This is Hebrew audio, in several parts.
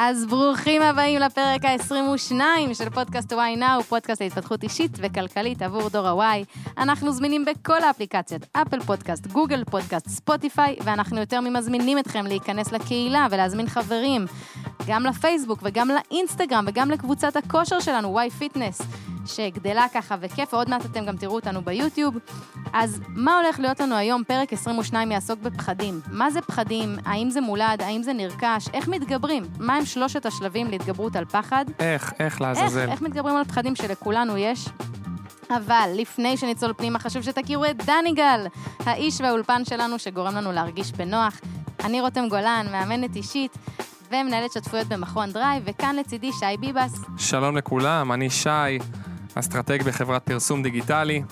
אז ברוכים הבאים לפרק ה-22 של פודקאסט וואי נאו, פודקאסט להתפתחות אישית וכלכלית עבור דור ה Y. אנחנו זמינים בכל האפליקציות, Apple Podcast, Google Podcast, Spotify, ואנחנו יותר ממזמינים אתכם להיכנס לקהילה ולהזמין חברים, גם לפייסבוק וגם לאינסטגרם וגם לקבוצת הכושר שלנו, Y Fitness. שגדלה ככה וכיף, ועוד מעט אתם גם תראו אותנו ביוטיוב. אז מה הולך להיות לנו היום? פרק 22 יעסוק בפחדים. מה זה פחדים? האם זה מולד? האם זה נרכש? איך מתגברים? מה הם שלושת השלבים להתגברות על פחד? איך, איך איך, לעזאזל. איך מתגברים על פחדים שלכולנו יש? אבל לפני שנצלול פנימה, חשוב שתכירו את דני גל, האיש והאולפן שלנו שגורם לנו להרגיש בנוח. אני רותם גולן, מאמנת אישית ומנהלת שותפויות במכון דרייב, וכאן לצידי שי ביבס. שלום לכולם, אני שי, אסטרטג בחברת פרסום דיגיטלי,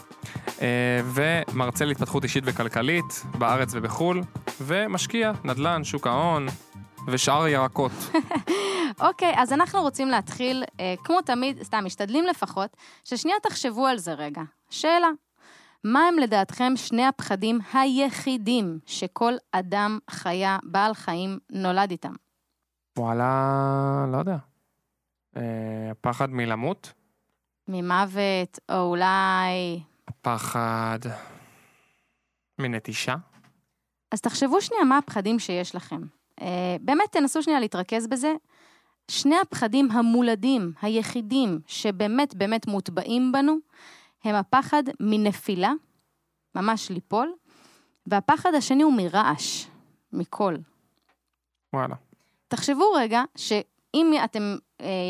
אה, ומרצה להתפתחות אישית וכלכלית בארץ ובחו"ל, ומשקיע, נדל"ן, שוק ההון ושאר ירקות. אוקיי, אז אנחנו רוצים להתחיל, אה, כמו תמיד, סתם, משתדלים לפחות, ששנייה תחשבו על זה רגע. שאלה, מה הם לדעתכם שני הפחדים היחידים שכל אדם, חיה, בעל חיים, נולד איתם? וואלה, לא יודע. אה, הפחד מלמות, ממוות, או אולי... הפחד מנטישה. אז תחשבו שנייה מה הפחדים שיש לכם. אה, באמת תנסו שנייה להתרכז בזה. שני הפחדים המולדים, היחידים, שבאמת באמת מוטבעים בנו, הם הפחד מנפילה, ממש ליפול, והפחד השני הוא מרעש, מקול. וואלה. תחשבו רגע שאם אתם,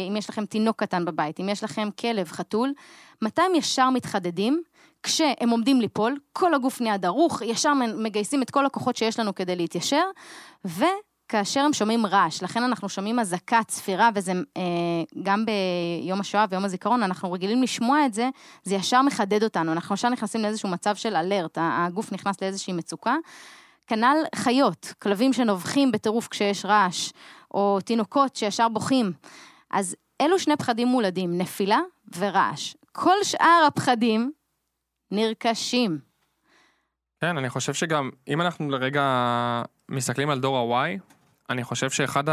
אם יש לכם תינוק קטן בבית, אם יש לכם כלב, חתול, מתי הם ישר מתחדדים? כשהם עומדים ליפול, כל הגוף נהיה דרוך, ישר מגייסים את כל הכוחות שיש לנו כדי להתיישר, וכאשר הם שומעים רעש, לכן אנחנו שומעים אזעקה, צפירה, וזה אה, גם ביום השואה ויום הזיכרון, אנחנו רגילים לשמוע את זה, זה ישר מחדד אותנו, אנחנו ישר נכנסים לאיזשהו מצב של אלרט, הגוף נכנס לאיזושהי מצוקה. כנ"ל חיות, כלבים שנובחים בטירוף כשיש רעש, או תינוקות שישר בוכים. אז אלו שני פחדים מולדים, נפילה ורעש. כל שאר הפחדים נרכשים. כן, אני חושב שגם, אם אנחנו לרגע מסתכלים על דור ה-Y, אני חושב שאחד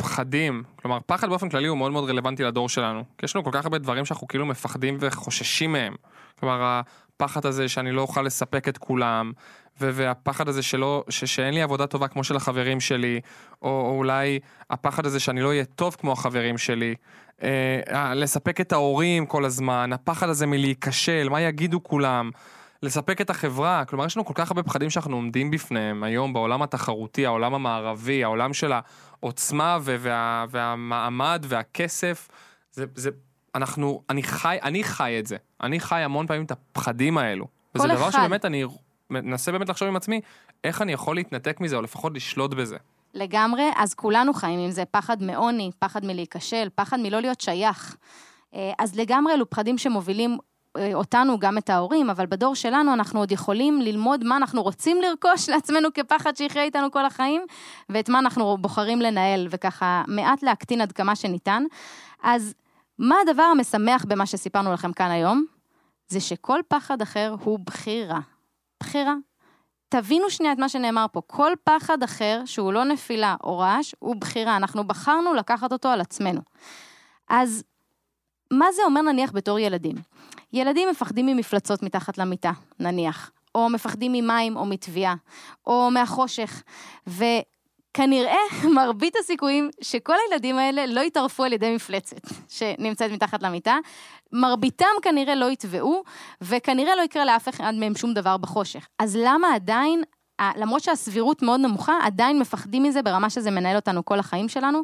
הפחדים, כלומר, פחד באופן כללי הוא מאוד מאוד רלוונטי לדור שלנו. כי יש לנו כל כך הרבה דברים שאנחנו כאילו מפחדים וחוששים מהם. כלומר, הפחד הזה שאני לא אוכל לספק את כולם, והפחד הזה שלא, ש- שאין לי עבודה טובה כמו של החברים שלי, או, או אולי הפחד הזה שאני לא אהיה טוב כמו החברים שלי. אה, לספק את ההורים כל הזמן, הפחד הזה מלהיכשל, מה יגידו כולם. לספק את החברה, כלומר יש לנו כל כך הרבה פחדים שאנחנו עומדים בפניהם היום בעולם התחרותי, העולם המערבי, העולם של העוצמה וה- והמעמד והכסף, זה, זה, אנחנו, אני חי, אני חי את זה, אני חי המון פעמים את הפחדים האלו. וזה דבר אחד. שבאמת אני מנסה באמת לחשוב עם עצמי, איך אני יכול להתנתק מזה, או לפחות לשלוט בזה. לגמרי, אז כולנו חיים עם זה, פחד מעוני, פחד מלהיכשל, פחד מלא להיות שייך. אה, אז לגמרי אלו פחדים שמובילים אותנו, גם את ההורים, אבל בדור שלנו אנחנו עוד יכולים ללמוד מה אנחנו רוצים לרכוש לעצמנו כפחד שיחיה איתנו כל החיים, ואת מה אנחנו בוחרים לנהל, וככה מעט להקטין עד כמה שניתן. אז מה הדבר המשמח במה שסיפרנו לכם כאן היום? זה שכל פחד אחר הוא בחירה. בחירה. תבינו שנייה את מה שנאמר פה, כל פחד אחר שהוא לא נפילה או רעש, הוא בחירה, אנחנו בחרנו לקחת אותו על עצמנו. אז מה זה אומר נניח בתור ילדים? ילדים מפחדים ממפלצות מתחת למיטה, נניח, או מפחדים ממים או מטביעה, או מהחושך, וכנראה מרבית הסיכויים שכל הילדים האלה לא יטרפו על ידי מפלצת שנמצאת מתחת למיטה, מרביתם כנראה לא יטבעו, וכנראה לא יקרה לאף אחד מהם שום דבר בחושך. אז למה עדיין, למרות שהסבירות מאוד נמוכה, עדיין מפחדים מזה ברמה שזה מנהל אותנו כל החיים שלנו?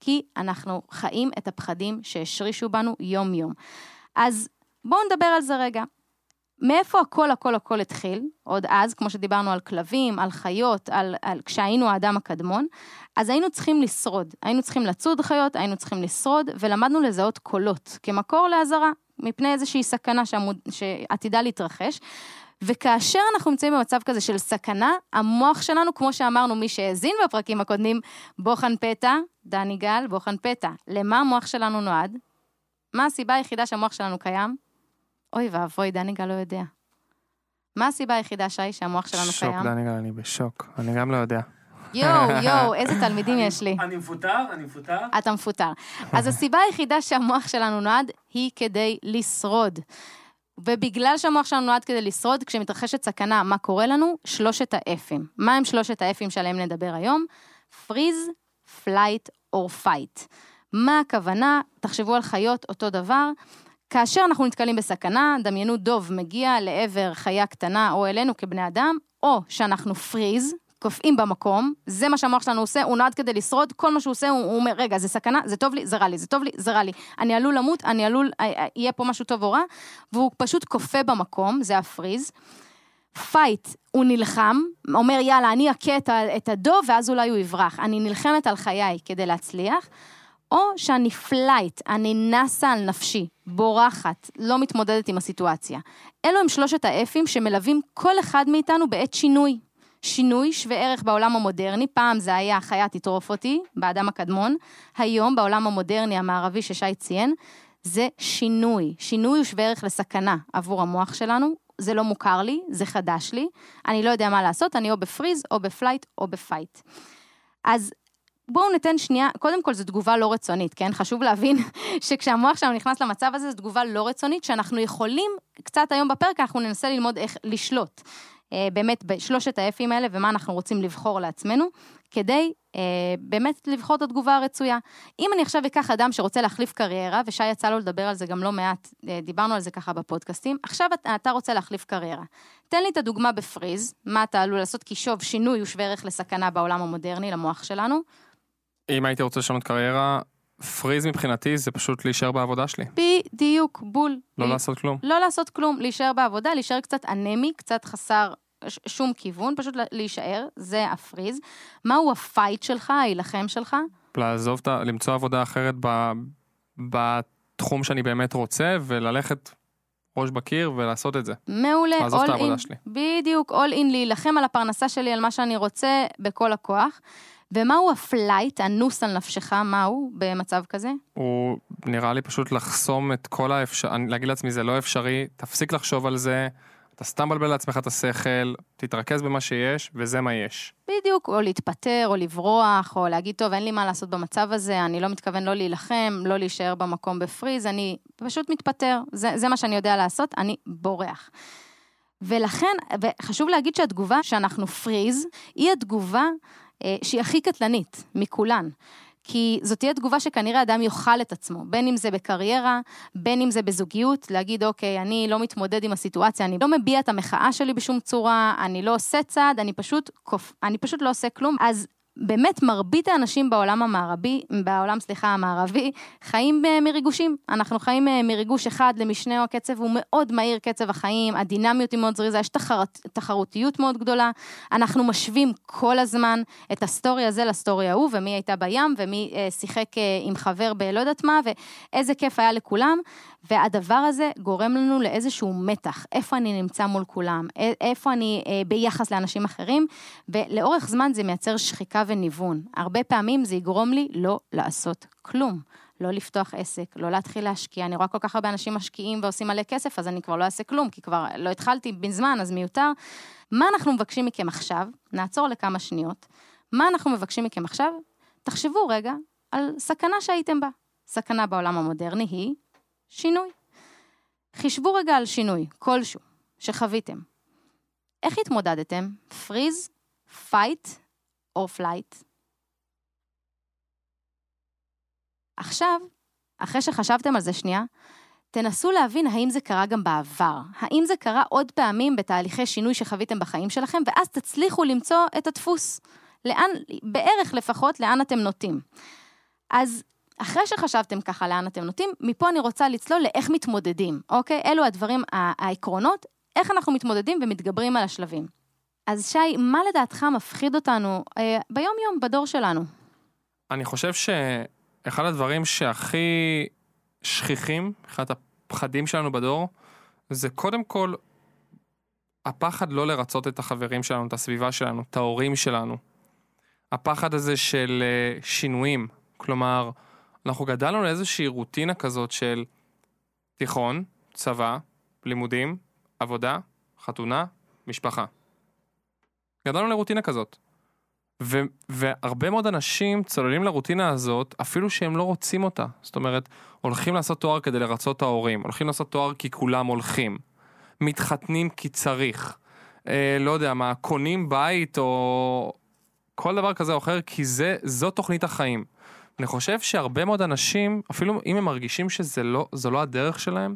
כי אנחנו חיים את הפחדים שהשרישו בנו יום-יום. אז בואו נדבר על זה רגע. מאיפה הכל הכל הכל התחיל? עוד אז, כמו שדיברנו על כלבים, על חיות, על, על כשהיינו האדם הקדמון, אז היינו צריכים לשרוד. היינו צריכים לצוד חיות, היינו צריכים לשרוד, ולמדנו לזהות קולות כמקור לאזהרה, מפני איזושהי סכנה שעמוד, שעתידה להתרחש. וכאשר אנחנו נמצאים במצב כזה של סכנה, המוח שלנו, כמו שאמרנו, מי שהאזין בפרקים הקודמים, בוחן פתע, דני גל, בוחן פתע. למה המוח שלנו נועד? מה הסיבה היחידה שהמוח שלנו קיים? אוי ואבוי, דני גל לא יודע. מה הסיבה היחידה, שי, שהמוח שלנו שוק, קיים? דניגל, אני בשוק. אני גם לא יודע. יואו, יואו, איזה תלמידים יש לי. אני מפוטר, אני מפוטר. אתה מפוטר. אז הסיבה היחידה שהמוח שלנו נועד היא כדי לשרוד. ובגלל שהמוח שלנו נועד כדי לשרוד, כשמתרחשת סכנה, מה קורה לנו? שלושת האפים. מה הם שלושת האפים שעליהם נדבר היום? freeze, flight or fight. מה הכוונה? תחשבו על חיות, אותו דבר. כאשר אנחנו נתקלים בסכנה, דמיינו דוב מגיע לעבר חיה קטנה או אלינו כבני אדם, או שאנחנו freeze, קופאים במקום, זה מה שהמוח שלנו עושה, הוא נועד כדי לשרוד, כל מה שהוא עושה, הוא, הוא אומר, רגע, זה סכנה, זה טוב לי, זה רע לי, זה טוב לי, זה רע לי. אני עלול למות, אני עלול, אה, אה, יהיה פה משהו טוב או רע, והוא פשוט קופא במקום, זה ה freeze. fight, הוא נלחם, אומר, יאללה, אני אכה את, הדוב, ואז אולי הוא יברח. אני נלחמת על חיי כדי להצליח. או שאני flight, אני נסה על נפשי, בורחת, לא מתמודדת עם הסיטואציה. אלו הם שלושת ה F ים שמלווים כל אחד מאיתנו בעת שינוי. שינוי שווה ערך בעולם המודרני, פעם זה היה חיה תטרוף אותי, באדם הקדמון, היום בעולם המודרני המערבי ששי ציין, זה שינוי. שינוי הוא שווה ערך לסכנה עבור המוח שלנו, זה לא מוכר לי, זה חדש לי, אני לא יודע מה לעשות, אני או ב freeze, או ב flight, או ב fight. אז בואו ניתן שנייה, קודם כל זו תגובה לא רצונית, כן? חשוב להבין שכשהמוח שלנו נכנס למצב הזה, זו תגובה לא רצונית, שאנחנו יכולים, קצת היום בפרק אנחנו ננסה ללמוד איך לשלוט. אה, באמת בשלושת האפים האלה ומה אנחנו רוצים לבחור לעצמנו, כדי אה, באמת לבחור את התגובה הרצויה. אם אני עכשיו אקח אדם שרוצה להחליף קריירה, ושי יצא לו לדבר על זה גם לא מעט, אה, דיברנו על זה ככה בפודקאסטים, עכשיו אתה, אתה רוצה להחליף קריירה. תן לי את הדוגמה בפריז, מה אתה עלול לעשות, כי שוב, שינוי הוא שווה ערך לסכנה בעולם המודרני, למוח שלנו. אם הייתי רוצה לשנות קריירה, freeze מבחינתי זה פשוט להישאר בעבודה שלי. בדיוק, בול. לא ב... לעשות כלום. לא לעשות כלום, להישאר בעבודה, להישאר קצת אנמי, קצת חסר שום כיוון, פשוט להישאר, זה ה freeze. מהו ה fight שלך, ההילחם שלך? לעזוב, למצוא עבודה אחרת ב, בתחום שאני באמת רוצה, וללכת ראש בקיר ולעשות את זה. מעולה. לעזוב את העבודה in, שלי. בדיוק, all in, להילחם על הפרנסה שלי, על מה שאני רוצה, בכל הכוח. ומהו ה flight, הנוס על נפשך, מהו במצב כזה? הוא נראה לי פשוט לחסום את כל האפשר... להגיד לעצמי זה לא אפשרי, תפסיק לחשוב על זה, אתה סתם מבלבל לעצמך את השכל, תתרכז במה שיש, וזה מה יש. בדיוק, או להתפטר, או לברוח, או להגיד, טוב, אין לי מה לעשות במצב הזה, אני לא מתכוון לא להילחם, לא להישאר במקום ב freeze, אני פשוט מתפטר, זה, זה מה שאני יודע לעשות, אני בורח. ולכן, וחשוב להגיד שהתגובה שאנחנו freeze, היא התגובה אה, שהיא הכי קטלנית מכולן. כי זאת תהיה תגובה שכנראה אדם יאכל את עצמו, בין אם זה בקריירה, בין אם זה בזוגיות, להגיד, אוקיי, אני לא מתמודד עם הסיטואציה, אני לא מביע את המחאה שלי בשום צורה, אני לא עושה צעד, אני פשוט, אני פשוט לא עושה כלום. אז באמת מרבית האנשים בעולם המערבי, בעולם, סליחה, המערבי, חיים אה, מריגושים. אנחנו חיים אה, מריגוש אחד למשנהו, הקצב הוא מאוד מהיר, קצב החיים, הדינמיות היא מאוד זריזה, יש תחרות, תחרותיות מאוד גדולה. אנחנו משווים כל הזמן את הסטורי הזה לסטורי ההוא, ומי הייתה בים, ומי אה, שיחק עם חבר בלא יודעת מה, ואיזה כיף היה לכולם. והדבר הזה גורם לנו לאיזשהו מתח, איפה אני נמצא מול כולם, איפה אני אה, ביחס לאנשים אחרים, ולאורך זמן זה מייצר שחיקה וניוון. הרבה פעמים זה יגרום לי לא לעשות כלום. לא לפתוח עסק, לא להתחיל להשקיע. אני רואה כל כך הרבה אנשים משקיעים ועושים מלא כסף, אז אני כבר לא אעשה כלום, כי כבר לא התחלתי בזמן, אז מיותר. מה אנחנו מבקשים מכם עכשיו? נעצור לכמה שניות. מה אנחנו מבקשים מכם עכשיו? תחשבו רגע על סכנה שהייתם בה. סכנה בעולם המודרני היא שינוי. חישבו רגע על שינוי, כלשהו, שחוויתם. איך התמודדתם? freeze, fight או flight? עכשיו, אחרי שחשבתם על זה שנייה, תנסו להבין האם זה קרה גם בעבר. האם זה קרה עוד פעמים בתהליכי שינוי שחוויתם בחיים שלכם, ואז תצליחו למצוא את הדפוס. לאן, בערך לפחות, לאן אתם נוטים. אז אחרי שחשבתם ככה לאן אתם נוטים, מפה אני רוצה לצלול לאיך מתמודדים, אוקיי? אלו הדברים, העקרונות, איך אנחנו מתמודדים ומתגברים על השלבים. אז שי, מה לדעתך מפחיד אותנו אה, ביום-יום, בדור שלנו? אני חושב שאחד הדברים שהכי שכיחים, אחד הפחדים שלנו בדור, זה קודם כל הפחד לא לרצות את החברים שלנו, את הסביבה שלנו, את ההורים שלנו. הפחד הזה של אה, שינויים, כלומר, אנחנו גדלנו לאיזושהי רוטינה כזאת של תיכון, צבא, לימודים, עבודה, חתונה, משפחה. גדלנו לרוטינה כזאת. ו- והרבה מאוד אנשים צוללים לרוטינה הזאת, אפילו שהם לא רוצים אותה. זאת אומרת, הולכים לעשות תואר כדי לרצות את ההורים, הולכים לעשות תואר כי כולם הולכים, מתחתנים כי צריך, אה, לא יודע מה, קונים בית או כל דבר כזה או אחר, כי זה, זו תוכנית החיים. אני חושב שהרבה מאוד אנשים, אפילו אם הם מרגישים שזו לא, לא הדרך שלהם,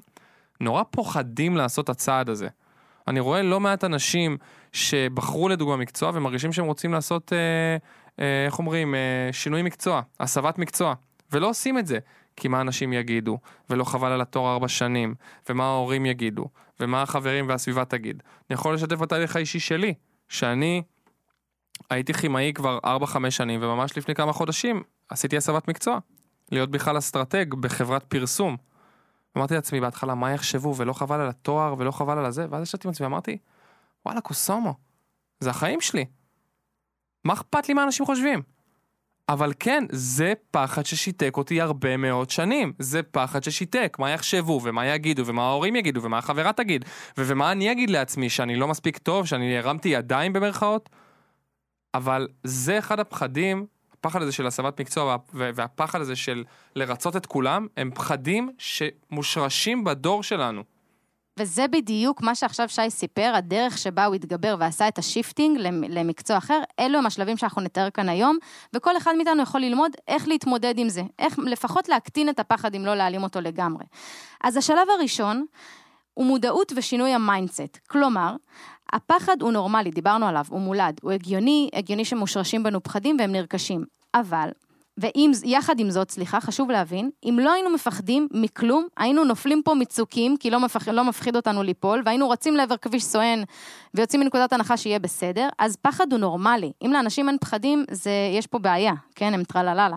נורא פוחדים לעשות את הצעד הזה. אני רואה לא מעט אנשים שבחרו לדוגמה מקצוע ומרגישים שהם רוצים לעשות, אה, אה, איך אומרים, אה, שינוי מקצוע, הסבת מקצוע, ולא עושים את זה. כי מה אנשים יגידו, ולא חבל על התואר ארבע שנים, ומה ההורים יגידו, ומה החברים והסביבה תגיד. אני יכול לשתף בתהליך האישי שלי, שאני הייתי כימאי כבר ארבע, חמש שנים, וממש לפני כמה חודשים עשיתי הסבת מקצוע. להיות בכלל אסטרטג בחברת פרסום. אמרתי לעצמי בהתחלה, מה יחשבו, ולא חבל על התואר, ולא חבל על הזה, ואז ישבתי עם עצמי ואמרתי, וואלה, קוסומו, זה החיים שלי. מה אכפת לי מה אנשים חושבים? אבל כן, זה פחד ששיתק אותי הרבה מאוד שנים. זה פחד ששיתק, מה יחשבו, ומה יגידו, ומה ההורים יגידו, ומה החברה תגיד, ומה אני אגיד לעצמי, שאני לא מספיק טוב, שאני הרמתי ידיים במרכאות. אבל זה אחד הפחדים, הפחד הזה של הסבת מקצוע וה- והפחד הזה של לרצות את כולם, הם פחדים שמושרשים בדור שלנו. וזה בדיוק מה שעכשיו שי סיפר, הדרך שבה הוא התגבר ועשה את ה shifting למקצוע אחר, אלו הם השלבים שאנחנו נתאר כאן היום, וכל אחד מאיתנו יכול ללמוד איך להתמודד עם זה, איך לפחות להקטין את הפחד אם לא להעלים אותו לגמרי. אז השלב הראשון הוא מודעות ושינוי ה mindset, כלומר, הפחד הוא נורמלי, דיברנו עליו, הוא מולד, הוא הגיוני, הגיוני שמושרשים בנו פחדים והם נרכשים, אבל ויחד עם זאת, סליחה, חשוב להבין, אם לא היינו מפחדים מכלום, היינו נופלים ממצוקים, כי לא, מפח, לא מפחיד אותנו ליפול, והיינו רצים לעבר כביש סואן ויוצאים מנקודת הנחה שיהיה בסדר, אז פחד הוא נורמלי. אם לאנשים אין פחדים, זה, יש פה בעיה, כן, הם טרלללה.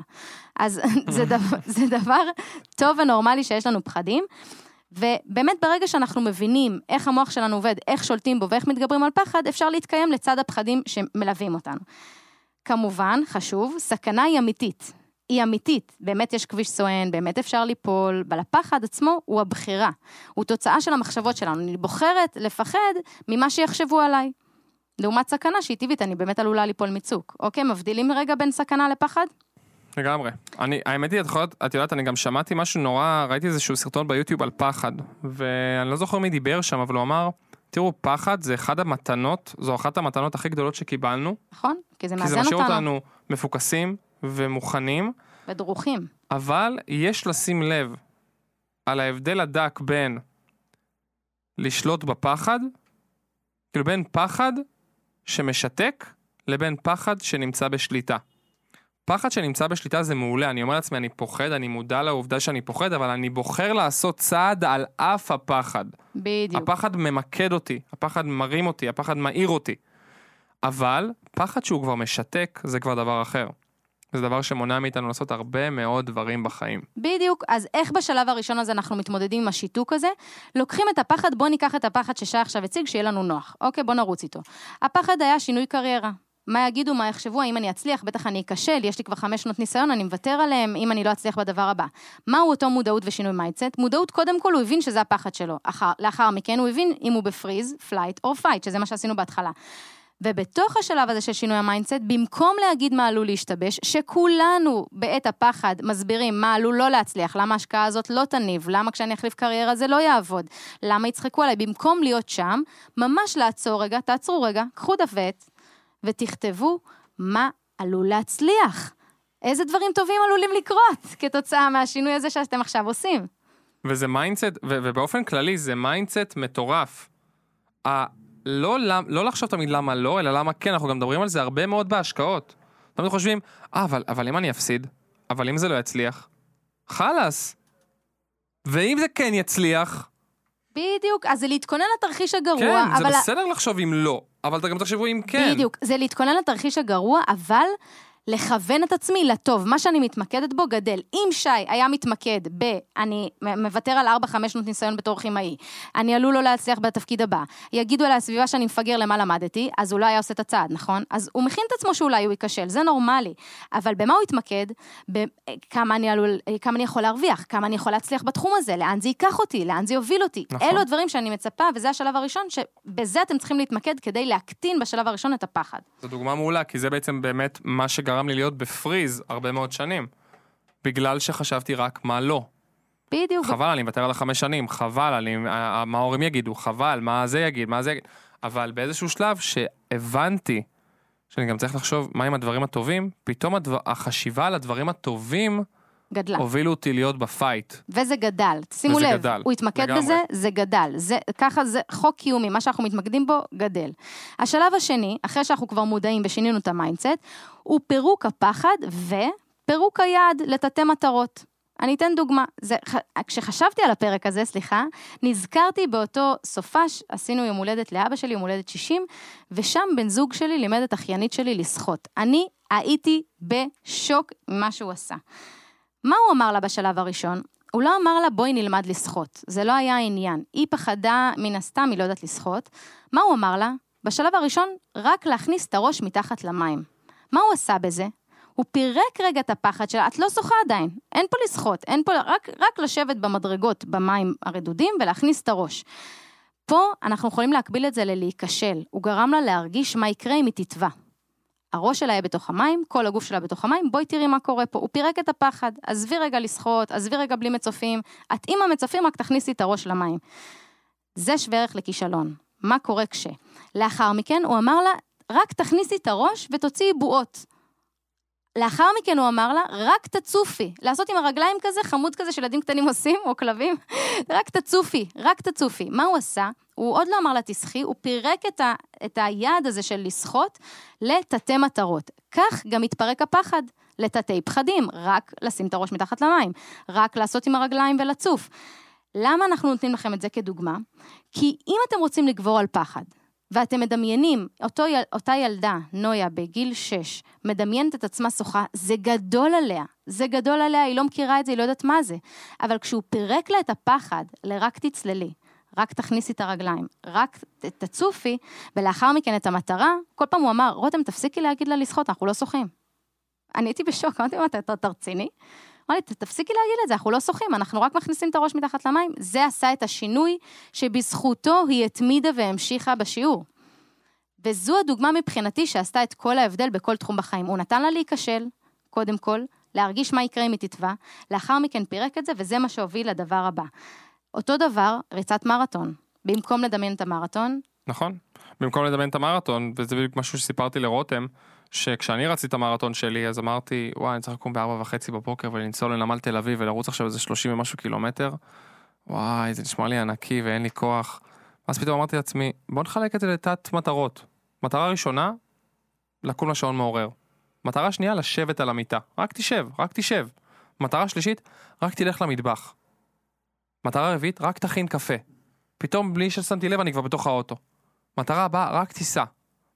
אז זה, דבר, זה דבר טוב ונורמלי שיש לנו פחדים. ובאמת ברגע שאנחנו מבינים איך המוח שלנו עובד, איך שולטים בו ואיך מתגברים על פחד, אפשר להתקיים לצד הפחדים שמלווים אותנו. כמובן, חשוב, סכנה היא אמיתית. היא אמיתית, באמת יש כביש סואן, באמת אפשר ליפול, אבל הפחד עצמו הוא הבחירה. הוא תוצאה של המחשבות שלנו. אני בוחרת לפחד ממה שיחשבו עליי. לעומת סכנה שהיא טבעית, אני באמת עלולה ליפול מצוק. אוקיי, מבדילים רגע בין סכנה לפחד? לגמרי. אני, האמת היא, את יכולת, את יודעת, אני גם שמעתי משהו נורא, ראיתי איזשהו סרטון ביוטיוב על פחד, ואני לא זוכר מי דיבר שם, אבל הוא אמר, תראו, פחד זה אחד המתנות, זו אחת המתנות הכי גדולות שקיבלנו. נכון, כי זה מאזן אותנו. כי זה משאיר אותנו מפוקסים ומוכנים. ודרוכים. אבל יש לשים לב על ההבדל הדק בין לשלוט בפחד, כאילו בין פחד שמשתק לבין פחד שנמצא בשליטה. פחד שנמצא בשליטה זה מעולה, אני אומר לעצמי, אני פוחד, אני מודע לעובדה שאני פוחד, אבל אני בוחר לעשות צעד על אף הפחד. בדיוק. הפחד ממקד אותי, הפחד מרים אותי, הפחד מאיר אותי. אבל פחד שהוא כבר משתק, זה כבר דבר אחר. זה דבר שמונע מאיתנו לעשות הרבה מאוד דברים בחיים. בדיוק, אז איך בשלב הראשון הזה אנחנו מתמודדים עם השיתוק הזה? לוקחים את הפחד, בוא ניקח את הפחד ששי עכשיו הציג, שיהיה לנו נוח. אוקיי, בוא נרוץ איתו. הפחד היה שינוי קריירה. מה יגידו, מה יחשבו, האם אני אצליח, בטח אני אכשל, יש לי כבר חמש שנות ניסיון, אני מוותר עליהם, אם אני לא אצליח בדבר הבא. מהו אותו מודעות ושינוי mindset? מודעות, קודם כל, הוא הבין שזה הפחד שלו. אחר, לאחר מכן הוא הבין אם הוא ב freeze, flight או fight, שזה מה שעשינו בהתחלה. ובתוך השלב הזה של שינוי ה mindset, במקום להגיד מה עלול להשתבש, שכולנו בעת הפחד מסבירים מה עלול לא להצליח, למה ההשקעה הזאת לא תניב, למה כשאני אחליף קריירה זה לא יעבוד, למה יצחקו עליי, במקום להיות שם, ממש לעצור רגע, תעצרו רגע, קחו דף ותכתבו מה עלול להצליח. איזה דברים טובים עלולים לקרות כתוצאה מהשינוי הזה שאתם עכשיו עושים. וזה mindset, ובאופן כללי זה mindset מטורף. לא, לא לחשוב תמיד למה לא, אלא למה כן, אנחנו גם מדברים על זה הרבה מאוד בהשקעות. תמיד חושבים, אה, אבל, אבל אם אני אפסיד? אבל אם זה לא יצליח? חלאס. ואם זה כן יצליח? בדיוק, אז זה להתכונן לתרחיש הגרוע. כן, אבל... זה בסדר לחשוב אם לא, אבל גם תחשבו אם כן. בדיוק, זה להתכונן לתרחיש הגרוע, אבל לכוון את עצמי לטוב, מה שאני מתמקדת בו גדל. אם שי היה מתמקד ב... אני מוותר על 4-5 שנות ניסיון בתור כימאי, אני עלול לא להצליח בתפקיד הבא, יגידו על הסביבה שאני מפגר למה למדתי, אז הוא לא היה עושה את הצעד, נכון? אז הוא מכין את עצמו שאולי הוא ייכשל, זה נורמלי. אבל במה הוא יתמקד? בכמה אני, עלול, כמה אני יכול להרוויח, כמה אני יכול להצליח בתחום הזה, לאן זה ייקח אותי, לאן זה יוביל אותי. נכון. אלו הדברים שאני מצפה, וזה השלב הראשון, שבזה אתם צריכים להתמקד כדי להקטין בשלב הראשון את הפחד. זו דוגמה מעולה, כי זה בעצם באמת מה שגרם לי להיות בפריז הרבה מאוד שנים. בגלל שחשבתי רק מה לא. בדיוק. חבל, אני מוותר על החמש שנים, חבל, אני, מה ההורים יגידו, חבל, מה זה יגיד, מה זה יגיד. אבל באיזשהו שלב שהבנתי שאני גם צריך לחשוב מה עם הדברים הטובים, פתאום הדבר, החשיבה על הדברים הטובים גדלה. הובילו אותי להיות ב fight. וזה גדל, שימו לב, גדל, הוא התמקד לגמרי. בזה, זה גדל. זה, ככה זה חוק קיומי, מה שאנחנו מתמקדים בו, גדל. השלב השני, אחרי שאנחנו כבר מודעים ושינינו את ה mindset, הוא פירוק הפחד ופירוק היעד לתתי מטרות. אני אתן דוגמה. זה, כשחשבתי על הפרק הזה, סליחה, נזכרתי באותו סופש, עשינו יום הולדת לאבא שלי, יום הולדת 60, ושם בן זוג שלי לימד את אחיינית שלי לשחות. אני הייתי בשוק ממה שהוא עשה. מה הוא אמר לה בשלב הראשון? הוא לא אמר לה בואי נלמד לשחות, זה לא היה העניין. היא פחדה, מן הסתם, היא לא יודעת לשחות. מה הוא אמר לה? בשלב הראשון, רק להכניס את הראש מתחת למים. מה הוא עשה בזה? הוא פירק רגע את הפחד שלה, את לא שוחה עדיין, אין פה לשחות, אין פה, רק, רק לשבת במדרגות במים הרדודים ולהכניס את הראש. פה אנחנו יכולים להקביל את זה ללהיכשל, הוא גרם לה להרגיש מה יקרה אם היא תטבע. הראש שלה יהיה בתוך המים, כל הגוף שלה בתוך המים, בואי תראי מה קורה פה. הוא פירק את הפחד, עזבי רגע לשחות, עזבי רגע בלי מצופים, את עם המצופים רק תכניסי את הראש למים. זה שווה ערך לכישלון. מה קורה כש? לאחר מכן הוא אמר לה, רק תכניסי את הראש ותוציאי בועות. לאחר מכן הוא אמר לה, רק תצופי. לעשות עם הרגליים כזה, חמוד כזה שילדים קטנים עושים, או כלבים, רק תצופי, רק תצופי. מה הוא עשה? הוא עוד לא אמר לה תשחי, הוא פירק את, ה, את היעד הזה של לשחות לתתי מטרות. כך גם התפרק הפחד לתתי פחדים, רק לשים את הראש מתחת למים, רק לעשות עם הרגליים ולצוף. למה אנחנו נותנים לכם את זה כדוגמה? כי אם אתם רוצים לגבור על פחד, ואתם מדמיינים, אותו, אותה ילדה, נויה, בגיל 6, מדמיינת את עצמה שוחה, זה גדול עליה. זה גדול עליה, היא לא מכירה את זה, היא לא יודעת מה זה. אבל כשהוא פירק לה את הפחד ל"רק תצללי", רק תכניסי את הרגליים, רק תצופי, ולאחר מכן את המטרה, כל פעם הוא אמר, רותם, תפסיקי להגיד לה לשחות, אנחנו לא שוחים. אני הייתי בשוק, אמרתי, מה, אתה רציני? אמר לי, תפסיקי להגיד את זה, אנחנו לא שוחים, אנחנו רק מכניסים את הראש מתחת למים. זה עשה את השינוי שבזכותו היא התמידה והמשיכה בשיעור. וזו הדוגמה מבחינתי שעשתה את כל ההבדל בכל תחום בחיים. הוא נתן לה להיכשל, קודם כל, להרגיש מה יקרה אם היא תתבע, לאחר מכן פירק את זה, וזה מה שהוביל לדבר הבא. אותו דבר, ריצת מרתון. במקום לדמיין את המרתון... נכון. במקום לדמיין את המרתון, וזה בדיוק משהו שסיפרתי לרותם, שכשאני רציתי את המרתון שלי, אז אמרתי, וואי, אני צריך לקום בארבע וחצי בבוקר ולנסוע לנמל תל אביב ולרוץ עכשיו איזה שלושים ומשהו קילומטר. וואי, זה נשמע לי ענקי ואין לי כוח. אז פתאום אמרתי לעצמי, בוא נחלק את זה לתת מטרות. מטרה ראשונה, לקום לשעון מעורר. מטרה שנייה, לשבת על המיטה. רק תשב, רק תשב. מטרה שלישית, רק תלך למטבח. מטרה רביעית, רק תכין קפה. פתאום בלי ששמתי לב אני כבר בתוך האוטו. מטרה הבאה, רק תיסע.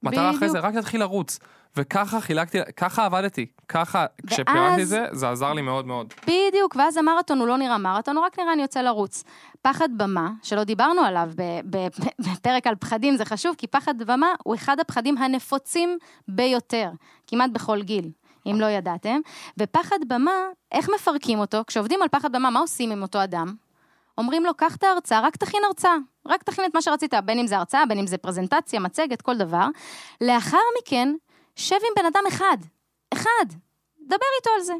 מטרה אחרי זה, רק תתחיל לרוץ. וככה חילקתי, ככה עבדתי, ככה, כשפירקתי את זה, זה עזר לי מאוד מאוד. בדיוק, ואז המרתון הוא לא נראה מרתון, הוא רק נראה אני יוצא לרוץ. פחד במה, שלא דיברנו עליו בפרק על פחדים, זה חשוב, כי פחד במה הוא אחד הפחדים הנפוצים ביותר, כמעט בכל גיל. אם לא ידעתם, ופחד במה, איך מפרקים אותו? כשעובדים על פחד במה, מה עושים עם אותו אדם? אומרים לו, קח את ההרצאה, רק תכין הרצאה. רק תכין את מה שרצית, בין אם זה הרצאה, בין אם זה פרזנטציה, מצגת, כל דבר. לאחר מכן, שב עם בן אדם אחד. אחד. דבר איתו על זה.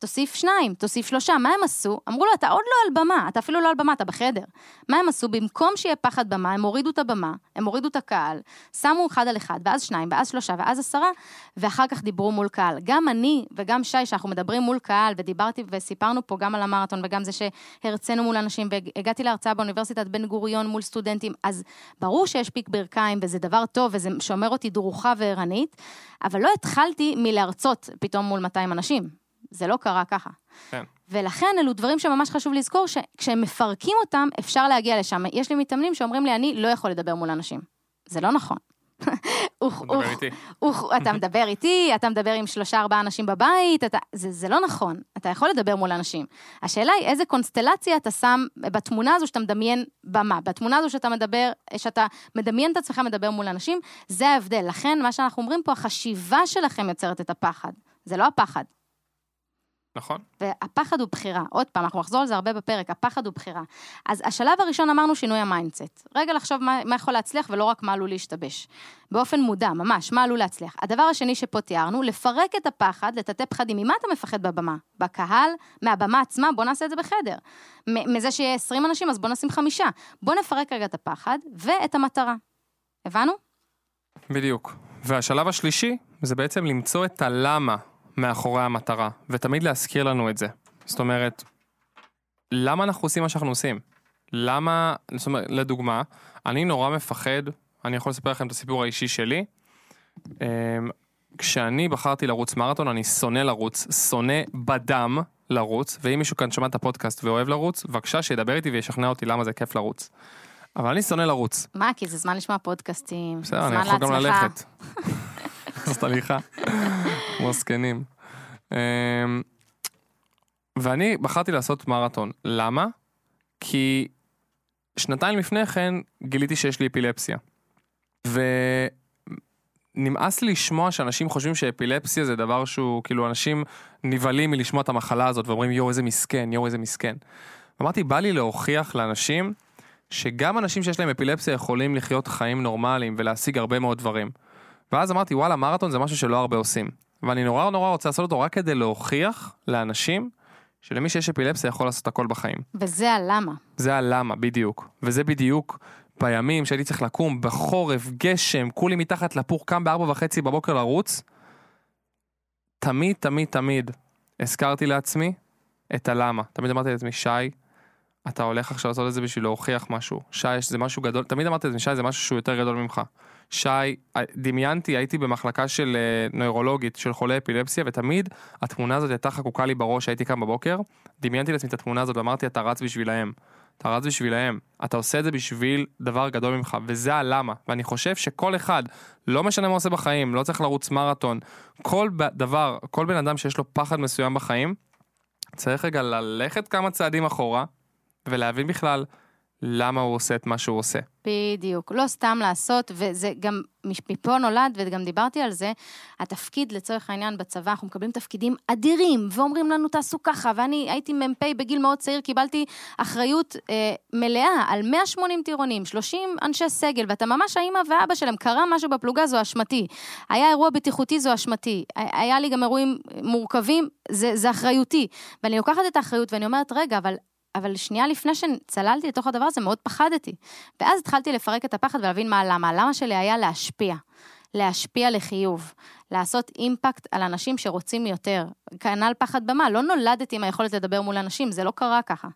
תוסיף שניים, תוסיף שלושה, מה הם עשו? אמרו לו, אתה עוד לא על במה, אתה אפילו לא על במה, אתה בחדר. מה הם עשו? במקום שיהיה פחד במה, הם הורידו את הבמה, הם הורידו את הקהל, שמו אחד על אחד, ואז שניים, ואז שלושה, ואז עשרה, ואחר כך דיברו מול קהל. גם אני וגם שי, שאנחנו מדברים מול קהל, ודיברתי וסיפרנו פה גם על המרתון, וגם זה שהרצינו מול אנשים, והגעתי להרצאה באוניברסיטת בן גוריון מול סטודנטים, אז ברור שיש פיק ברכיים, וזה דבר טוב, וזה שומר אותי דרוכה וערנית, אבל לא התחלתי מלהרצות פתאום מול 200 אנשים. זה לא קרה ככה. כן. ולכן אלו דברים שממש חשוב לזכור, שכשהם מפרקים אותם, אפשר להגיע לשם. יש לי מתאמנים שאומרים לי, אני לא יכול לדבר מול אנשים. זה לא נכון. מדבר איתי. אתה מדבר איתי, אתה מדבר עם שלושה ארבעה אנשים בבית, אתה, זה, זה לא נכון, אתה יכול לדבר מול אנשים. השאלה היא איזה קונסטלציה אתה שם בתמונה הזו שאתה מדמיין במה, בתמונה הזו שאתה מדבר, שאתה מדמיין את עצמך מדבר מול אנשים, זה ההבדל. לכן, מה שאנחנו אומרים פה, החשיבה שלכם יוצרת את הפחד, זה לא הפחד. נכון? והפחד הוא בחירה. עוד פעם, אנחנו נחזור על זה הרבה בפרק, הפחד הוא בחירה. אז השלב הראשון אמרנו שינוי ה mindset. רגע לחשוב מה, מה יכול להצליח ולא רק מה עלול להשתבש. באופן מודע, ממש, מה עלול להצליח. הדבר השני שפה תיארנו, לפרק את הפחד, לטאטא פחדים. ממה אתה מפחד בבמה? בקהל? מהבמה עצמה? בוא נעשה את זה בחדר. מזה שיהיה 20 אנשים, אז בוא נשים חמישה. בוא נפרק רגע את הפחד ואת המטרה. הבנו? בדיוק. והשלב השלישי זה בעצם למצוא את הלמה מאחורי המטרה, ותמיד להזכיר לנו את זה. זאת אומרת, למה אנחנו עושים מה שאנחנו עושים? למה, זאת אומרת, לדוגמה, אני נורא מפחד, אני יכול לספר לכם את הסיפור האישי שלי. אמ, כשאני בחרתי לרוץ מרתון, אני שונא לרוץ, שונא בדם לרוץ, ואם מישהו כאן שמע את הפודקאסט ואוהב לרוץ, בבקשה שידבר איתי וישכנע אותי למה זה כיף לרוץ. אבל אני שונא לרוץ. מה? כי זה זמן לשמוע פודקאסטים. בסדר, זמן אני יכול גם לעצמך. ללכת. זאת הליכה. כמו זקנים. אמ, ואני בחרתי לעשות מרתון. למה? כי שנתיים לפני כן גיליתי שיש לי אפילפסיה. ונמאס לי לשמוע שאנשים חושבים שאפילפסיה זה דבר שהוא, כאילו אנשים נבהלים מלשמוע את המחלה הזאת ואומרים יואו איזה מסכן, יואו איזה מסכן. אמרתי, בא לי להוכיח לאנשים שגם אנשים שיש להם אפילפסיה יכולים לחיות חיים נורמליים ולהשיג הרבה מאוד דברים. ואז אמרתי, וואלה, מרתון זה משהו שלא הרבה עושים. ואני נורא נורא רוצה לעשות אותו רק כדי להוכיח לאנשים שלמי שיש אפילפסיה יכול לעשות הכל בחיים. וזה הלמה. זה הלמה, בדיוק. וזה בדיוק בימים שהייתי צריך לקום בחורף, גשם, כולי מתחת לפוך, קם בארבע וחצי בבוקר לרוץ. תמיד, תמיד, תמיד הזכרתי לעצמי את הלמה. תמיד אמרתי לעצמי, שי, אתה הולך עכשיו לעשות את זה בשביל להוכיח משהו. שי, זה משהו גדול, תמיד אמרתי לעצמי, שי, זה משהו שהוא יותר גדול ממך. שי, דמיינתי, הייתי במחלקה של אה, נוירולוגית של חולי אפילפסיה, ותמיד התמונה הזאת הייתה חקוקה לי בראש, הייתי קם בבוקר, דמיינתי לעצמי את התמונה הזאת ואמרתי, אתה רץ בשבילהם. אתה רץ בשבילהם. אתה עושה את זה בשביל דבר גדול ממך, וזה הלמה. ואני חושב שכל אחד, לא משנה מה עושה בחיים, לא צריך לרוץ מרתון, כל דבר, כל בן אדם שיש לו פחד מסוים בחיים, צריך רגע ללכת כמה צעדים אחורה, ולהבין בכלל למה הוא עושה את מה שהוא עושה. בדיוק, לא סתם לעשות, וזה גם, מפה נולד, וגם דיברתי על זה, התפקיד לצורך העניין בצבא, אנחנו מקבלים תפקידים אדירים, ואומרים לנו תעשו ככה, ואני הייתי מ"פ בגיל מאוד צעיר, קיבלתי אחריות אה, מלאה על 180 טירונים, 30 אנשי סגל, ואתה ממש האמא ואבא שלהם, קרה משהו בפלוגה, זו אשמתי. היה אירוע בטיחותי, זו אשמתי. היה לי גם אירועים מורכבים, זה, זה אחריותי. ואני לוקחת את האחריות ואני אומרת, רגע, אבל אבל שנייה לפני שצללתי לתוך הדבר הזה, מאוד פחדתי. ואז התחלתי לפרק את הפחד ולהבין מה הלמה. הלמה שלי היה להשפיע. להשפיע לחיוב. לעשות אימפקט על אנשים שרוצים יותר. כנ"ל פחד במה, לא נולדתי עם היכולת לדבר מול אנשים, זה לא קרה ככה.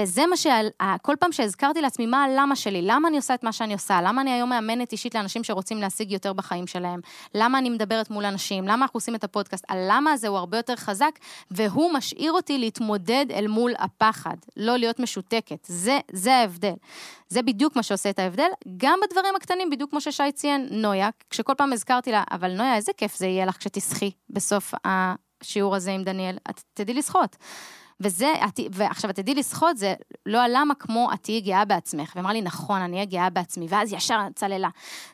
וזה מה שכל פעם שהזכרתי לעצמי, מה הלמה שלי, למה אני עושה את מה שאני עושה, למה אני היום מאמנת אישית לאנשים שרוצים להשיג יותר בחיים שלהם, למה אני מדברת מול אנשים, למה אנחנו עושים את הפודקאסט, הלמה הזה הוא הרבה יותר חזק, והוא משאיר אותי להתמודד אל מול הפחד, לא להיות משותקת, זה, זה ההבדל. זה בדיוק מה שעושה את ההבדל, גם בדברים הקטנים, בדיוק כמו ששי ציין, נויה, כשכל פעם הזכרתי לה, אבל נויה, איזה כיף זה יהיה לך כשתשחי בסוף השיעור הזה עם דניאל, את תדעי לשחות. וזה, ועכשיו, את תדעי לשחות, זה לא הלמה כמו את תהיי גאה בעצמך. ואמרה לי, נכון, אני אהיה גאה בעצמי, ואז ישר צללה.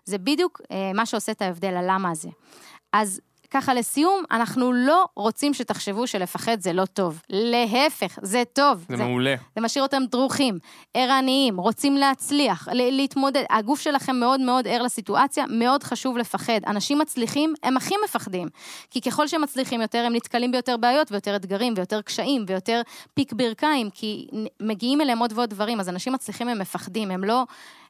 זה בדיוק אה, מה שעושה את ההבדל, הלמה הזה. אז ככה לסיום, אנחנו לא רוצים שתחשבו שלפחד זה לא טוב. להפך, זה טוב. זה, זה מעולה. זה משאיר אותם דרוכים, ערניים, רוצים להצליח, להתמודד. הגוף שלכם מאוד מאוד ער לסיטואציה, מאוד חשוב לפחד. אנשים מצליחים, הם הכי מפחדים. כי ככל שהם מצליחים יותר, הם נתקלים ביותר בעיות ויותר אתגרים ויותר קשיים ויותר פיק ברכיים, כי מגיעים אליהם עוד ועוד דברים, אז אנשים מצליחים הם מפחדים, הם לא...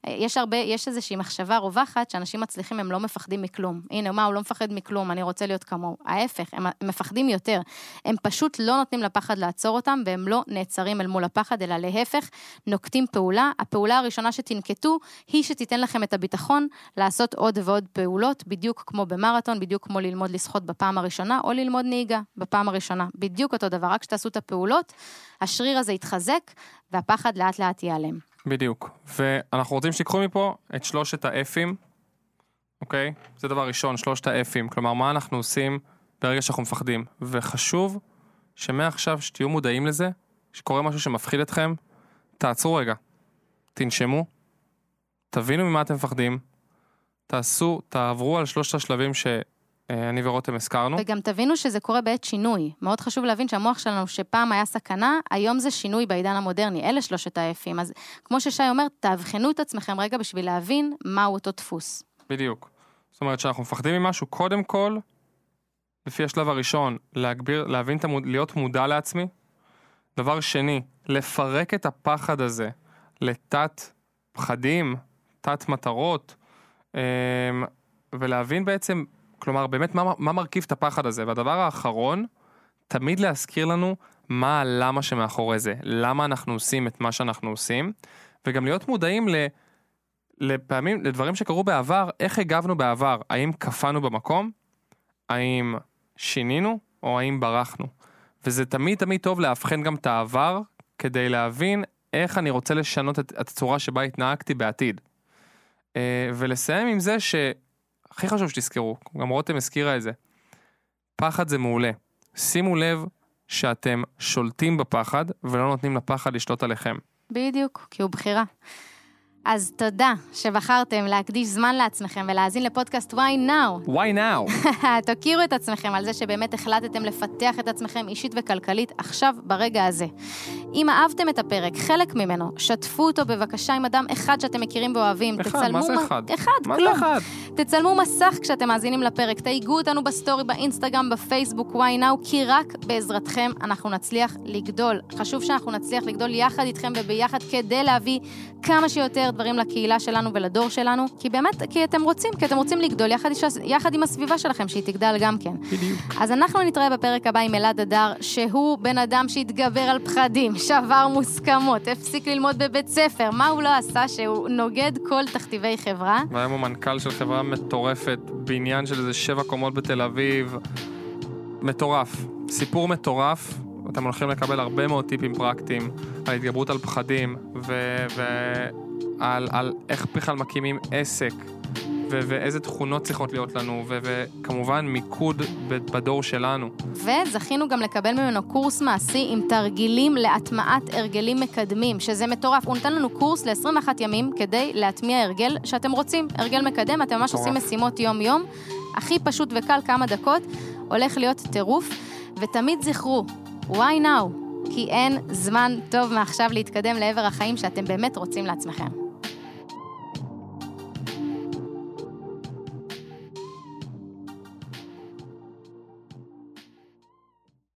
יש הרבה, יש איזושהי מחשבה רווחת שאנשים מצליחים, הם לא מפחדים מכלום. הנה, מה, הוא לא מפחד מכלום, אני רוצה להיות כמוהו. ההפך, הם מפחדים יותר. הם פשוט לא נותנים לפחד לעצור אותם, והם לא נעצרים אל מול הפחד, אלא להפך, נוקטים פעולה. הפעולה הראשונה שתנקטו, היא שתיתן לכם את הביטחון לעשות עוד ועוד פעולות, בדיוק כמו במרתון, בדיוק כמו ללמוד לשחות בפעם הראשונה, או ללמוד נהיגה בפעם הראשונה. בדיוק אותו דבר, רק שתעשו את הפעולות, השריר הזה יתחזק, והפחד לאט לאט ייעלם. בדיוק. ואנחנו רוצים שתיקחו מפה את שלושת האפים אוקיי? זה דבר ראשון, שלושת האפים. כלומר, מה אנחנו עושים ברגע שאנחנו מפחדים. וחשוב שמעכשיו שתהיו מודעים לזה, שקורה משהו שמפחיד אתכם, תעצרו רגע, תנשמו, תבינו ממה אתם מפחדים, תעשו, תעברו על שלושת השלבים שאני ורותם הזכרנו. וגם תבינו שזה קורה בעת שינוי. מאוד חשוב להבין שהמוח שלנו, שפעם היה סכנה, היום זה שינוי בעידן המודרני. אלה שלושת האפים. אז כמו ששי אומר, תאבחנו את עצמכם רגע בשביל להבין מהו אותו דפוס. בדיוק. זאת אומרת, שאנחנו מפחדים ממשהו, קודם כל, לפי השלב הראשון, להגביר, להבין, המוד, להיות מודע לעצמי. דבר שני, לפרק את הפחד הזה לתת פחדים, תת מטרות, אמ, ולהבין בעצם, כלומר, באמת מה, מה מרכיב את הפחד הזה. והדבר האחרון, תמיד להזכיר לנו מה הלמה שמאחורי זה, למה אנחנו עושים את מה שאנחנו עושים, וגם להיות מודעים ל... לפעמים, לדברים שקרו בעבר, איך הגבנו בעבר, האם קפאנו במקום, האם שינינו, או האם ברחנו. וזה תמיד תמיד טוב לאבחן גם את העבר, כדי להבין איך אני רוצה לשנות את, הצורה שבה התנהגתי בעתיד. אה, ולסיים עם זה שהכי חשוב שתזכרו, גם רותם הזכירה את זה, פחד זה מעולה. שימו לב שאתם שולטים בפחד ולא נותנים לפחד לשלוט עליכם. בדיוק, כי הוא בחירה. אז תודה שבחרתם להקדיש זמן לעצמכם ולהאזין לפודקאסט Why Now. Why Now? תכירו את עצמכם על זה שבאמת החלטתם לפתח את עצמכם אישית וכלכלית עכשיו, ברגע הזה. אם אהבתם את הפרק, חלק ממנו, שתפו אותו בבקשה עם אדם אחד שאתם מכירים ואוהבים. אחד, תצלמו... מה זה אחד? אחד, מה כלום. זה אחד? תצלמו מסך כשאתם מאזינים לפרק, תייגו אותנו בסטורי, באינסטגרם, בפייסבוק, Why Now, כי רק בעזרתכם אנחנו נצליח לגדול. חשוב שאנחנו נצליח לגדול יחד איתכם וביחד כדי להביא כמה שיותר דברים לקהילה שלנו ולדור שלנו, כי באמת, כי אתם רוצים, כי אתם רוצים לגדול יחד, יחד עם הסביבה שלכם, שהיא תגדל גם כן. בדיוק. אז אנחנו נתראה בפרק הבא עם אלעד אדר, שהוא בן אדם שהתגבר על פחדים, שבר מוסכמות, הפסיק ללמוד בבית ספר, מה הוא לא עשה שהוא נוגד כל תכתיבי חברה. והיום הוא מנכ"ל של חברה מטורפת, בניין של איזה שבע קומות בתל אביב. מטורף. סיפור מטורף, אתם הולכים לקבל הרבה מאוד טיפים פרקטיים על התגברות על פחדים ועל על איך בכלל מקימים עסק ו- ואיזה תכונות צריכות להיות לנו, ו- וכמובן מיקוד בדור שלנו. וזכינו גם לקבל ממנו קורס מעשי עם תרגילים להטמעת הרגלים מקדמים, שזה מטורף. הוא נתן לנו קורס ל-21 ימים כדי להטמיע הרגל שאתם רוצים, הרגל מקדם, אתם ממש עושים משימות יום-יום. הכי פשוט וקל, כמה דקות, הולך להיות טירוף. ותמיד זכרו, why now? כי אין זמן טוב מעכשיו להתקדם לעבר החיים שאתם באמת רוצים לעצמכם.